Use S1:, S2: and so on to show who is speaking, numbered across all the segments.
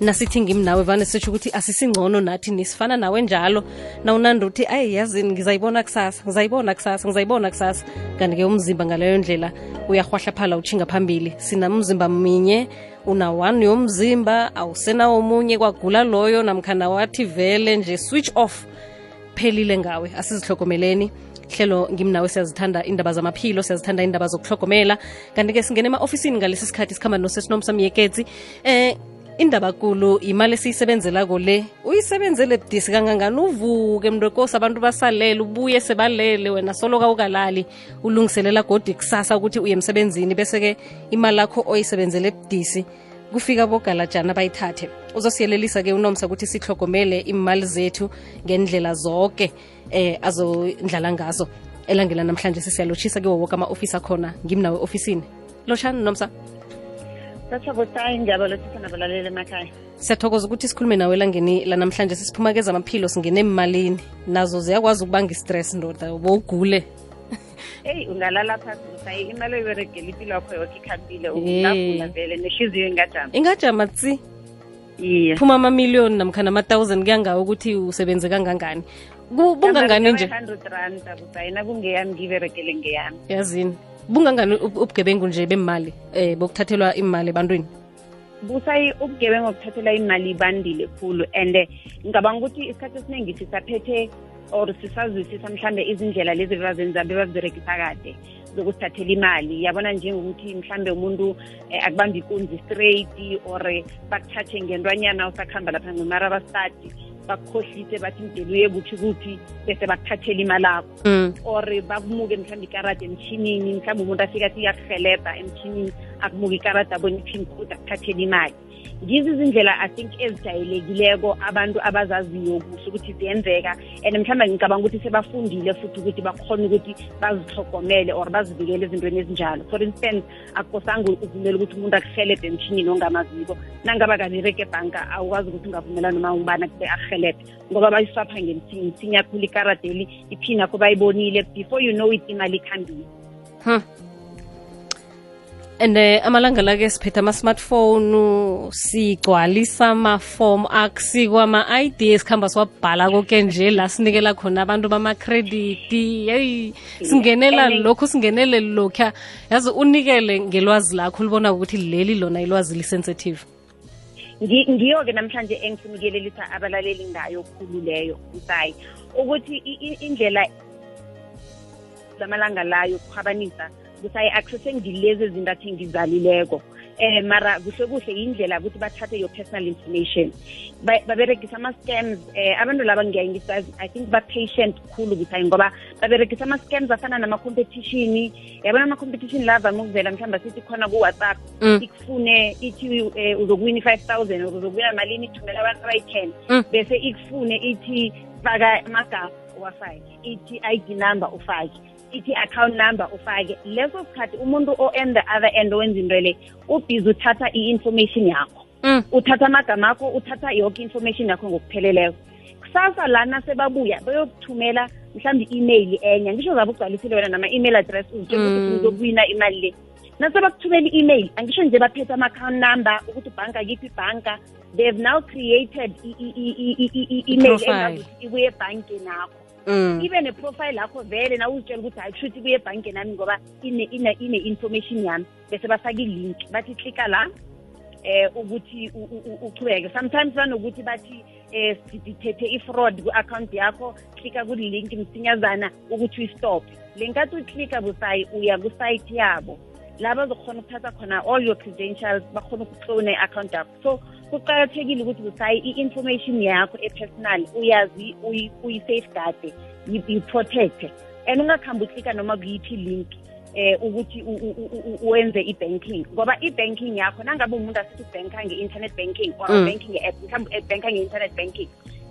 S1: nasithi ngimnawe vane sitsho ukuthi asisingcono nathi nisifana nawe njalo nawunanda uthi ayi yazini ngizayibona kusasa ngizayibona kusasa ngizayibona kusasa kanti-ke umzimba ngaleyo ndlela uyahwahla utshinga phambili sinamzimba minye una one yomzimba awusenawo omunye kwagula loyo namkhana wathi vele nje switch off phelile ngawe asizihlokomeleni hlelo ngimnawe siyazithanda indaba zamaphilo siyazithanda indaba zokuhlogomela kanti-ke singena ema-ofisini ngalesi sikhathi sikhamba nosesinomsamyeketsi eh indabakulu imali esiyisebenzelako le uyisebenzele budisi kangangani uvuke mntu abantu basalele ubuye sebalele wena soloka ukalali ulungiselela godi kusasa ukuthi uye emsebenzini bese-ke imali akho oyisebenzele budisi kufika bogalajana bayithathe uzosiyelelisa-ke unomsa ukuthi sihlogomele imali zethu ngendlela zonke eh azondlala ngazo elangela namhlanje sisiyalotshisa kiwo ama-ofisi akhona ngimnawe ofisini lotshani nomsa siyathokoza ukuthi sikhulume nawe elangeni lanamhlanje sesiphuma kezamaphilo singene emmalini nazo ziyakwazi ukubanga i-stress ndoda bowugule
S2: eyi ungalala phasi usayi imali oyiberegela impilo yakho yokho ikhambile vele nehliziyo ingajama
S1: ingajama tsi iye
S2: phuma
S1: amamiliyoni namkhana ama-thousand kuyangawo ukuthi usebenze kangangani bungangani nje yazini bungangani ubugebengu nje bemali um eh, bokuthathelwa
S2: imali
S1: ebantwini
S2: busayi ubugebengu obuthathelwa
S1: imali
S2: bandile khulu and ngicabanga ukuthi isikhathi esiningi sisaphethe or sisazwisisa mhlambe izindlela lezi bebazenza bebazirekisa kade zokusithathela imali yabona njengokuthi mhlambe umuntu eh, akubambi ikunzi straight or bakuthathe ngentwanyana usakuhamba lapha ngemara abastadi bakukhohlise bathi mdeni uye kuthi bese bakuthathela imali akho mm. or bakumuke mhlawumbe ikarada emshinini mhlawumbe umuntu afika athi iyakuhelebha emshinini akumuke ikarada abona i-pin akuthathela imali ngizo izindlela i think ezijayelekileko abantu abazaziyo kuhle ukuthi ziyenzeka and mhlawumbe ngicabanga ukuthi sebafundile futhi ukuthi bakhona ukuthi bazihlogomele or bazivikele ezintweni ezinjalo for instance akukosange uvumele ukuthi umuntu akuhelebhe emshinini ongamaziko nangaba kabereke ebhanka awukwazi ukuthi ungavumela noma ubana kube akuhelebhe ngoba bayiswapha ngemsinya khulu ikaradeli iphini yakho bayibonile before you know it imali ikhambile hmm.
S1: and eh, amalanga la ke siphethe ama-smartphone sigcwalisa amafomu akusikwa ama d esikuhamba siwabhala koke nje la sinikela khona abantu bamakrediti yeyi singenela lokhu singenele lokhuya yazi unikele ngelwazi lakho libona ukuthi leli lona ilwazi lisensitive
S2: ngiyo-ke namhlanje engifuna abalaleli ngayo khulu leyo msayi ukuthi indlela lamalanga la yokukhwabanisa kusayi-accessing dilezi ezintathi ngizalileko um mara kuhle kuhle yindlela ukuthi bathathe your personal information baberegisa ama-scams um abantu laba ngiyai think ba-patient khulu kusayi ngoba baberegisa ama-scams afana nama-competition yabona ama-competition la avame ukuvela mhlawumbe sithi khona ku-whatsapp mm. ikufune ithi eh, uzokuwina i-five thousand or uzokuwina malini ithumela abantu abayi-ten mm. bese ikufune ithi faka amagafa uwafake ithi i d number ufake ithi account number ufake leso sikhathi umuntu o-end the other end owenza into le ubhizi uthatha i-information yakho mm. uthatha amagama akho uthatha yonke i-information yakho ngokupheleleko kusasa lana sebabuya bayokuthumela mhlawumbe i-email enye ngisho zabe ugcwalisile wena nama-email address uzitsheukuthikuzokuwina imali le nasebakuthumela i-email angisho nje baphethe ama-account number ukuthi ubhanka kiphi ibhanka they've now created i-email engazuthi ibuye ebhanke nakho mm. ibe neprofile akho vele na uzitshela ukuthi hayi kushuthi kuye ebhanke nami ngoba ine-information ine, ine yami bese basake ilinki bathi klika la eh ukuthi uchubeke sometimes banokuthi bathi eh sidithethe ifraud ku-akhawunti yakho klika kulilinki msinyazana ukuthi uyistop le nkathi uklika busayi uya kusayithi yabo la bazokhona ukuthatha khona all your credentials bakhona ukuhlona i-akhawunti yakho so kuqakathekile ukuthi busayi i-information yakho e-personal uyazi uyi-safeguarde you-protect and ungakhambi uklika noma kuyiphi link eh ukuthi wenze i-banking ngoba i-banking yakho nangabe umuntu asithi ubanka nge-internet banking or mm. banking nge-app mhlawumbe ubanka nge-internet banking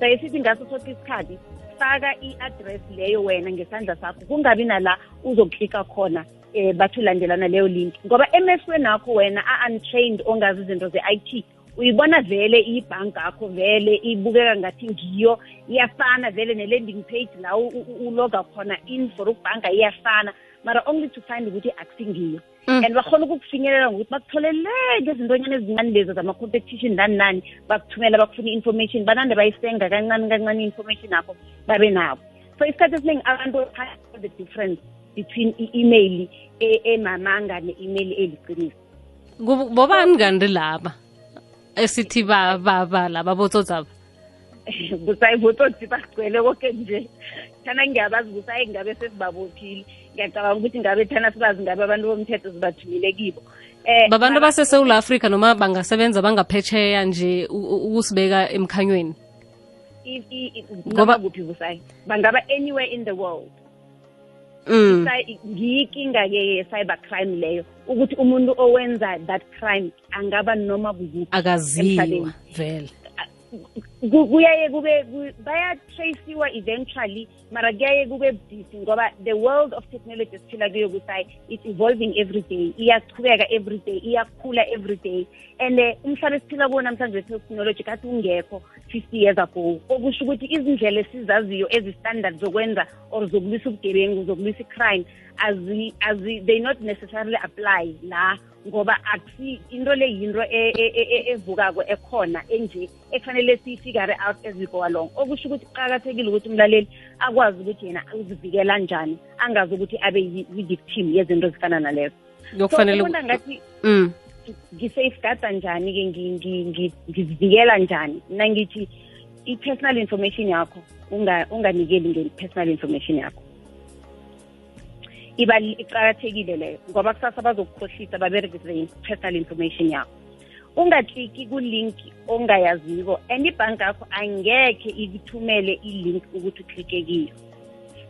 S2: saye sithi ngaso soke isikhathi faka i-address leyo wena ngesandla sakho kungabi nala uzoklika khona um eh, bathulandelana leyo link ngoba emehlweni akho wena a-untrained ongazi izinto ze-i t uyibona vele ibhanki akho vele ibukeka ngathi ngiyo iyafana vele ne-landing page la uloga khona in for ukubhanka iyafana mara only to find ukuthi akusingiyo mm. and bakhona ukukufinyelela ngokuthi bakutholeleke ezintonyana ezincane lezo zama-competition nani nani bakuthumela bakufuna i-information banande bayisenga kancane kancane i-information akho babe nabo so isikhathi esiningi abantu the difference between i-email e, emamanga ne-email eliqiniso
S1: bobani kanti laba esithi baba laba botsotsaba
S2: busayi bototsi bagcwele konke nje thana ngiyabazi busayi ngabe sesibabophile ngiyacabanga ukuthi ngabe thana sibazi ngabe abantu bomthetho sibathumile kibo um
S1: eh, babantu abasesewula afrika noma bangasebenza bangaphetsheya nje ukusibeka emkhanyweni
S2: ngoba busayi bangaba anywhere in the world mm. ngiyikinga-ke ye-cyber crime leyo ukuthi umuntu owenza that crime angaba noma
S1: akaziwa vele
S2: kuyaye kube bayatraciwa eventually mara kuyaye kube busy ngoba the world of technology esiphila kuyo kuthihayi it's evolving every day iyachubeka every day iyakhula every day and eh, umhlaba esiphila kuwo namhlanje wetechnology kathi ungekho fifty years ago okusho ukuthi izindlela esizaziyo ezi-standard zokwenza or zokulwisa ubugebengu zokulwisa i-crime azi azi they not necessarily apply la ngoba akusi into le yinto e, e, e, evukako ekhona enje ekufanele siyifigure out as we go along okusho ukuthi kuqakathekile ukuthi umlaleli akwazi ukuthi yena uzivikela njani angazi ukuthi abe yi-victim yezinto ezifana nalezo sokufanele ngathi mm. ngisafegada njani-ke ngizivikela njani mna ngithi i-personal information yakho unganikeli nge-personal information yakho ibali iqakathekile leyo ngoba kusasa bazokukhohlisa baberegise i-personal information yakho ungakliki ku-link ongayaziko and ibhanki yakho angekhe ikuthumele i-link ukuthi uklike kiyo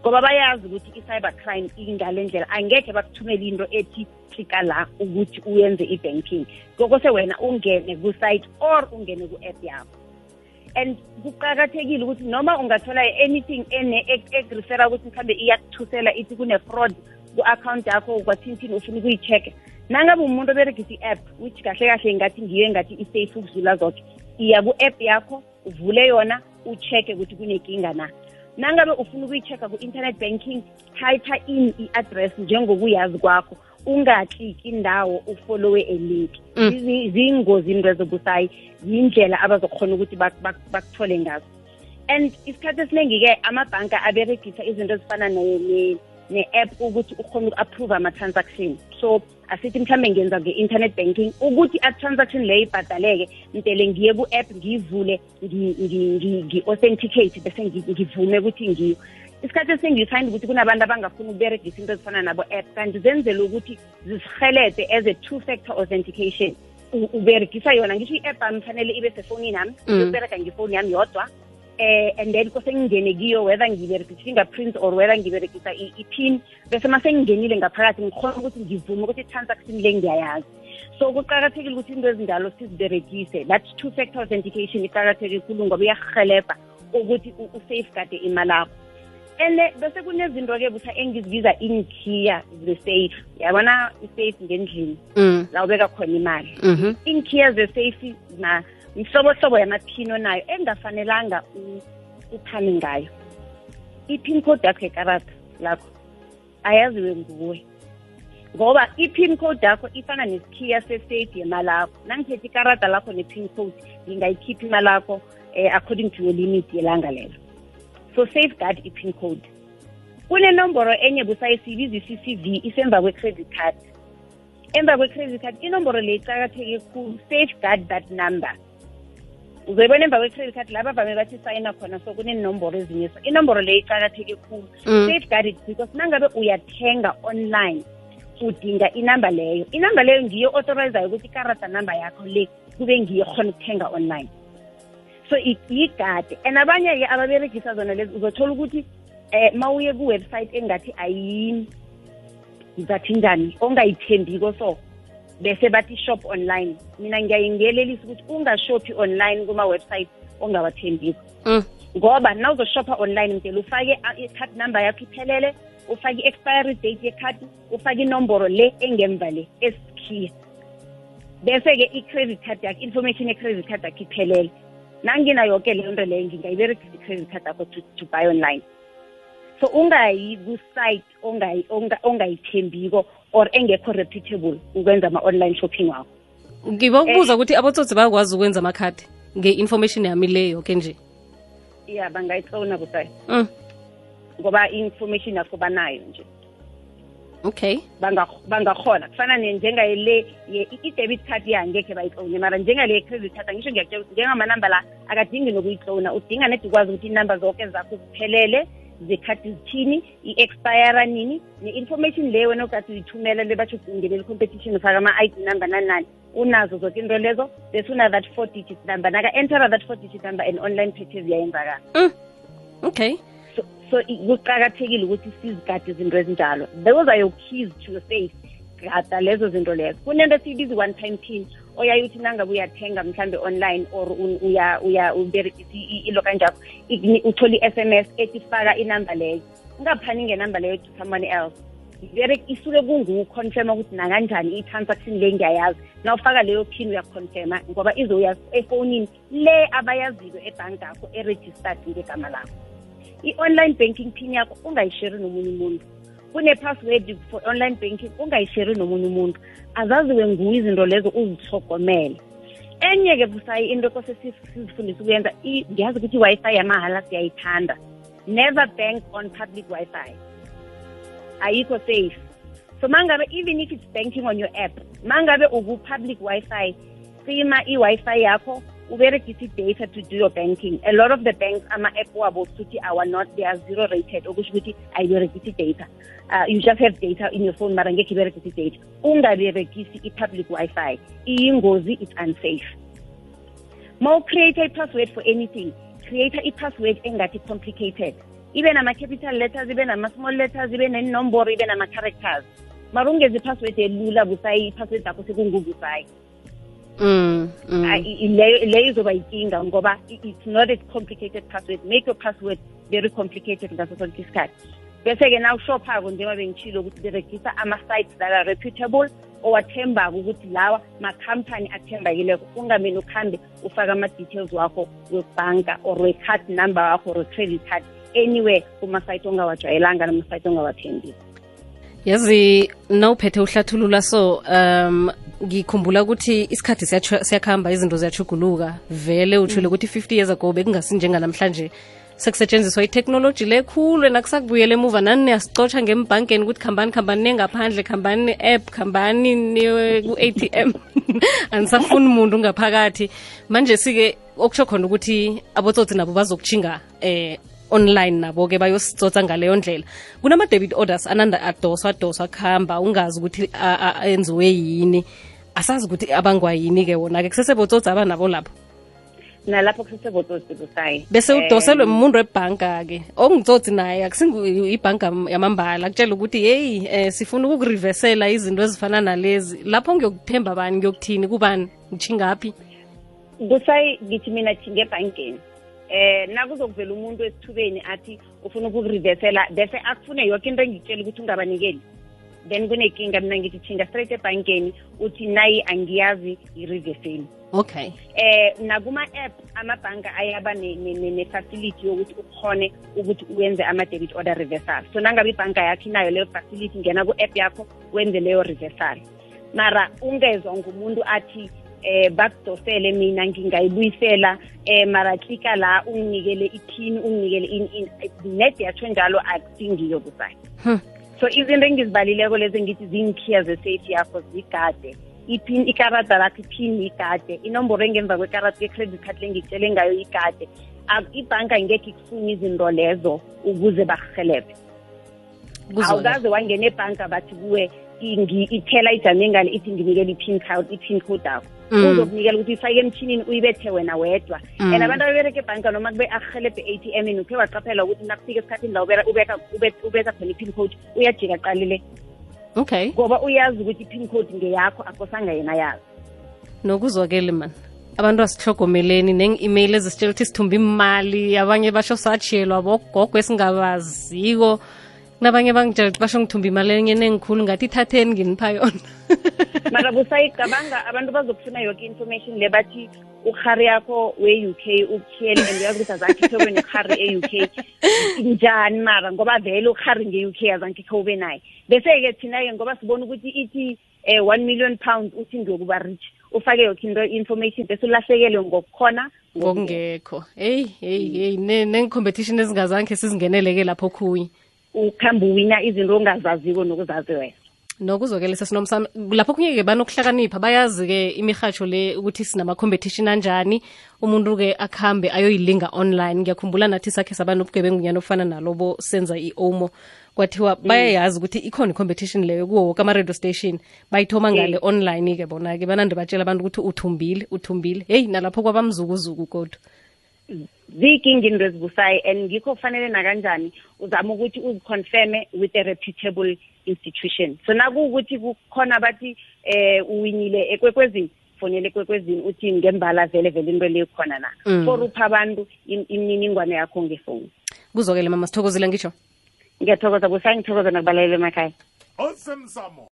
S2: ngoba bayazi ukuthi i-cyber crime ingale ndlela angekhe bakuthumele into ethi klika la ukuthi uyenze i-banking kokose wena ungene ku-site or ungene ku-app yakho and kuqakathekile ukuthi noma ungathola anything ene ekurifera ukuthi mhlambe iyakuthusela ithi kune-fraud ku-akhawunti yakho kwathinthini ufuna ukuyi-checka nangabe umuntu oberegisa i-app which kahle kahle ngathi ngiyo engathi i-safe ukuzula zoke iya ku-app yakho uvule yona u-checke ukuthi kunenkinga na nangabe ufuna ukuyi-checka ku-internet banking thitha in i-address njengokuyazi kwakho ungatliki indawo ufollowe elinki mm. ziyingozi into ezobusayi yindlela abazokhona ukuthi bakuthole ngazo and isikhathi esiningi-ke amabhanka aberegisa izinto ezifana ne-app ukuthi ukhone uku-approve ama-transaction so asithi mhlawumbe ngenza nge-internet banking ukuthi a-transaction leyo ibhadaleke mtele ngiye ku-app ngiyivule ngi-authenticate bese ngivume ukuthi ngiyo isikhathi esingiyifinde ukuthi kunabantu abangafuni ukuberegisa into ezifana nabo-app kanti zenzele ukuthi zisihelete as a two factor authentication uberegisa yona ngisho i-app ami fanele ibe sefonini yami mm. iyoberega ngefoni yami yodwa eh and then kose ngingene kiyo whether ngiberegisa i-fingerprint or whether ngiberegisa i-pin bese ma sengingenile ngaphakathi ngikhona ukuthi ngivume ukuthi i-transaction le ngiyayazi so kuqakathekile ukuthi into ezindalo siziberegise that two-factor authentication iqakatheke khulu ngoba iyahelebha ukuthi u-safeguarde imali akho and bese kunezinto-ke busa engizibiza inkhiya ze-safe yabona i-safe ngendlini mm. la ubeka khona imali mm-hmm. inkhiya ze-safe mhlobohlobo yamaphino nayo engafanelanga uphani ngayo i-pin code yakho yekarata lakho ayaziwe nguwe ngoba i-pin code yakho ifana nesikhiya sesteti yemalakho nangikhetha ikarata lakho ne-pin code ngingayikhiphi imalakho um according to your limit yelanga lelo so safeguard i-pin code kunenomboro enye busaye siyibiza i-c v isemva kwe-credit card emva kwe-credit card inomboro le icakatheke khulu safeguard that number uzoyibona emva kwe-credit card laba bame bathi sayina khona so kunenomboro ezinye so inomboro leyo iqakatheke khulu mm. safeguard it because nangabe uyathenga online udinga inamba leyo inamba leyo ngiyo authorizayo ukuthi ikarata namba yakho le kube ngiyo khona ukuthenga online so yigade and abanye-ke ababeregisa zona lezi uzothola ukuthi um mawuye kuwebsite engathi ayini ngizathi njani ongayithembiko so bese bathi shop online mina ngiyayingelelisa ukuthi ungashophi online kuma-website ongawathembisi mm. ngoba na uzoshopha online mdele ufake i-card number yakho iphelele ufake i-expiry date ye-card ufake inomboro le engemva le esikhiya bese-ke i-credit card yakho information ye-credit card yakho iphelele nanginayo-ke leyo nto leyo ngingayiberekisa i-credit card yakho to, to buy online so ungayi kusite ongayithembiko or engekho repeatable ukwenza ama-online shopping wakho
S1: ngibokubuza eh, ukuthi abotsotsi bayakwazi ukwenza amakhadi nge-information yami leyo ke nje
S2: ya bangayitlona busayo
S1: mm.
S2: ngoba i-information yakho banayo nje
S1: okay
S2: bangakhona kufana njengale i-debit card yangekhe bayitlone mara njengale credit card angisho ngiyakutsha njengamanamba la akadingi nokuyitlona udinga nedi ukwazi ukuthi inamba zonke zakho ziphelele zekhadi zithini i-expira nini ne-information leyo wena ugade uyithumela le batho ungenela icompetition ufaka ama-i d number nanani unazo zoke into lezo bese una-that four digit number naka-entera that four digit number and online purchase yayenzakala
S1: mm. okay
S2: so kuqakathekile so, ukuthi sizigade izinto ezinjalo those are your keys to your safe gada lezo zinto lezo kunento siyibiza i-one time pin oyaye uthi nangabe uyathenga mhlambe online or uberekisa ilo kanjako uthole i-s m s ethi faka inambe leyo ungaphani ngenambe leyo to someone else isuke kungukhonfema ukuthi nakanjani i-transaction le ngiyayazi nawufaka leyo phini uyakhonfema ngoba izoya efonini le abayaziwe ebhanki akho eregistered ngegama lakho i-online banking phini yakho ungayisheri nomunye umuntu kune-password for online banking ungayisheri nomunye umuntu azaziwe nguwe izinto lezo uzithogomele enye-ke busayi into kosesizifundisa ukuyenza ngiyazi ukuthi i-wi-fi yamahala siyayithanda never bank on public wi-fi ayikho safe so mangabe even if it's banking on your app mangabe uku-public wi-fi cima i-wi-fi yakho uberegisa i-data to do your banking a lot of the banks ama-app wabo futhi our not they are zero rated okusho ukuthi ayiberegisa i-data uh, you just have data in your phone mara ngekho iberegisa i-data ungaberegisi i-public wi-fi iyingozi it's unsafe ma ucreate i-password for anything creata i-password engathi complicated ibe nama-capital letters ibe nama-small letters ibe nenomboro ibe nama-characters mara ungezi i-password elula busayi i-password zakho sekungubusayi
S1: Mm, mm.
S2: leyo izoba yikinga ngoba it's not a complicated password make your password very complicated ngaso sonke isikhathi bese-ke na ushophako njengoba bengitshile ukuthi beregisa ama-sites that are reputable owathemba-ko ukuthi lawa makhampani athembakileko ungamele ukuhambe ufake ama-details wakho webhanka or we-card number wakho or we-credit card anywhere kumasayithi ongawajwayelanga namasayithi ongawathembile
S1: yazi na uphethe uhlathulula so um ngikhumbula ukuthi isikhathi siyakuhamba izinto ziyachuguluka vele uthule mm. ukuthi 50 years ago bekungasinjenganamhlanje sekusetshenziswa itechnology lekhulu and akusakubuyela emuva nani niyasicotsha ngembhankeni ukuthi khambani khambani nengaphandle khambani ne-app khambani ku-a t m anisafuni umuntu ngaphakathi manje sike okusho khona ukuthi abotsotsi nabo bazokutshinga eh online nabo-ke bayositsotsa ngaleyo ndlela kunama-debit orders ananda adoswa adoswa kuhamba ungazi ukuthi enziwe yini asazi ukuthi abangwa ke wona-ke kusesebotsotsi abanabo lapho
S2: nalapho kusesebotsotsi busayi
S1: bese udoselwe umuntu webhanka ke ongitsotsi naye ibhanga yamambala kutshela ukuthi yeyi um eh, sifuna ukukurivesela izinto ezifana nalezi lapho ngiyokuthemba bani ngiyokuthini kubani ngitshingaphi
S2: kusayi ngithi mina ngebhankeni um nakuzokuvela umuntu esithubeni athi ufuna ukukurivesela bese akufune yoke into engitshela ukuthi ungabanikeli then kunenkinga mina ngithi thinga straight ebhankeni uthi nayi angiyazi i-reverseni
S1: okay
S2: eh nakuma-app amabhanga ayaba ne-facility yokuthi ukhone ukuthi uwenze ama-debit order reversal so nangabe ibhanka yakho inayo leyo facility ngena ku-app yakho wenze leyo reversal mara ungezwa ngumuntu athi eh bakudosele mina ngingayibuyisela eh mara klika la unginikele ithini unginikele ini net yatsho njalo akusingiyo kusayo so izinto engizibalileko lezi ngithi ziinkhiya zeseyithi yakho zigade ipin ikarada lakho iphini igade inomboro engemva kwekarada ye-credit card lengitshele ngayo igade ibhanka ngekho ikufuna izinto lezo ukuze bakuhelephe awukaze wangena ebhanka bathi kuwe ithela ijame ngane ithi nginikele i-pin code i-pin code akho Mm. uzokunikela ukuthi uyifake emtshinini uyibethe wena wedwa and mm. abantu ababereke ebhanka noma kube akuhelebhe e-a t m ini ukhe waqaphela ukuthi nakufika esikhathini la ubeka khona i-pin code uyajika qalile
S1: okay
S2: ngoba uyazi ukuthi i-pin code ngeyakho akosanga yena yazo
S1: nokuzwakele mani abantu asihlogomeleni neng-email ezisitshela ukuthi sithumbe imali abanye basho satshiyelwa bogogo esingabaziko nabanye bangitshela ukuthi basho ngithumba imali enye nengikhulu ngathi ithatheni nginipha yona
S2: mara busayicabanga abantu bazokufuna yonke i-information le bathi ukhari yakho we-u k ukuthiyele and uyazi ukuthi azange khe ube nokhari e-u k njani mara ngoba vele ukhari nge-u k azange khe ube naye bese-ke thina-ke ngoba sibona ukuthi ithi um one million pounds uthi ngiyokuba rich ufake yonke into information bese ulahlekelwe ngokukhona ngokungekho
S1: eyi eyi mm. eyi nengi-competition ezingazange sizingeneleke lapho khunye
S2: ukhamba uwina izinto ongazaziko nokuzazi wena
S1: nokuzokele sinom sami lapho kunye-ke banokuhlakanipha bayazi-ke imirhatsho le ukuthi sinama-competition anjani umuntu-ke akuhambe ayoyilinga online ngiyakhumbula nathi sakhe saba nobugebengunyana obufana nalobo senza i-omo kwathiwa mm. bayayazi ukuthi ikhona i-competition leyo kuwo woke ama-radio station bayithoma mm. ngale online-ke bona-ke banande batshela abantu ukuthi uthumbile uthumbile heyi nalapho kwabamzukuzuku kodwa
S2: ziyinkinga into ezibusayo and ngikho kufanele nakanjani uzame ukuthi uziconfirme with a reputable institution so nakuwukuthi kukhona bathi eh uwinile ekwekwezini fonele ekwekwezini uthi ngembala vele vele into leyo khona na mm. for upha abantu imininingwane yakho ngefoni
S1: kuzokele mama sithokozile ngisho
S2: ngiyathokoza kusangithokoza nakubalalela emakhaya osemsamo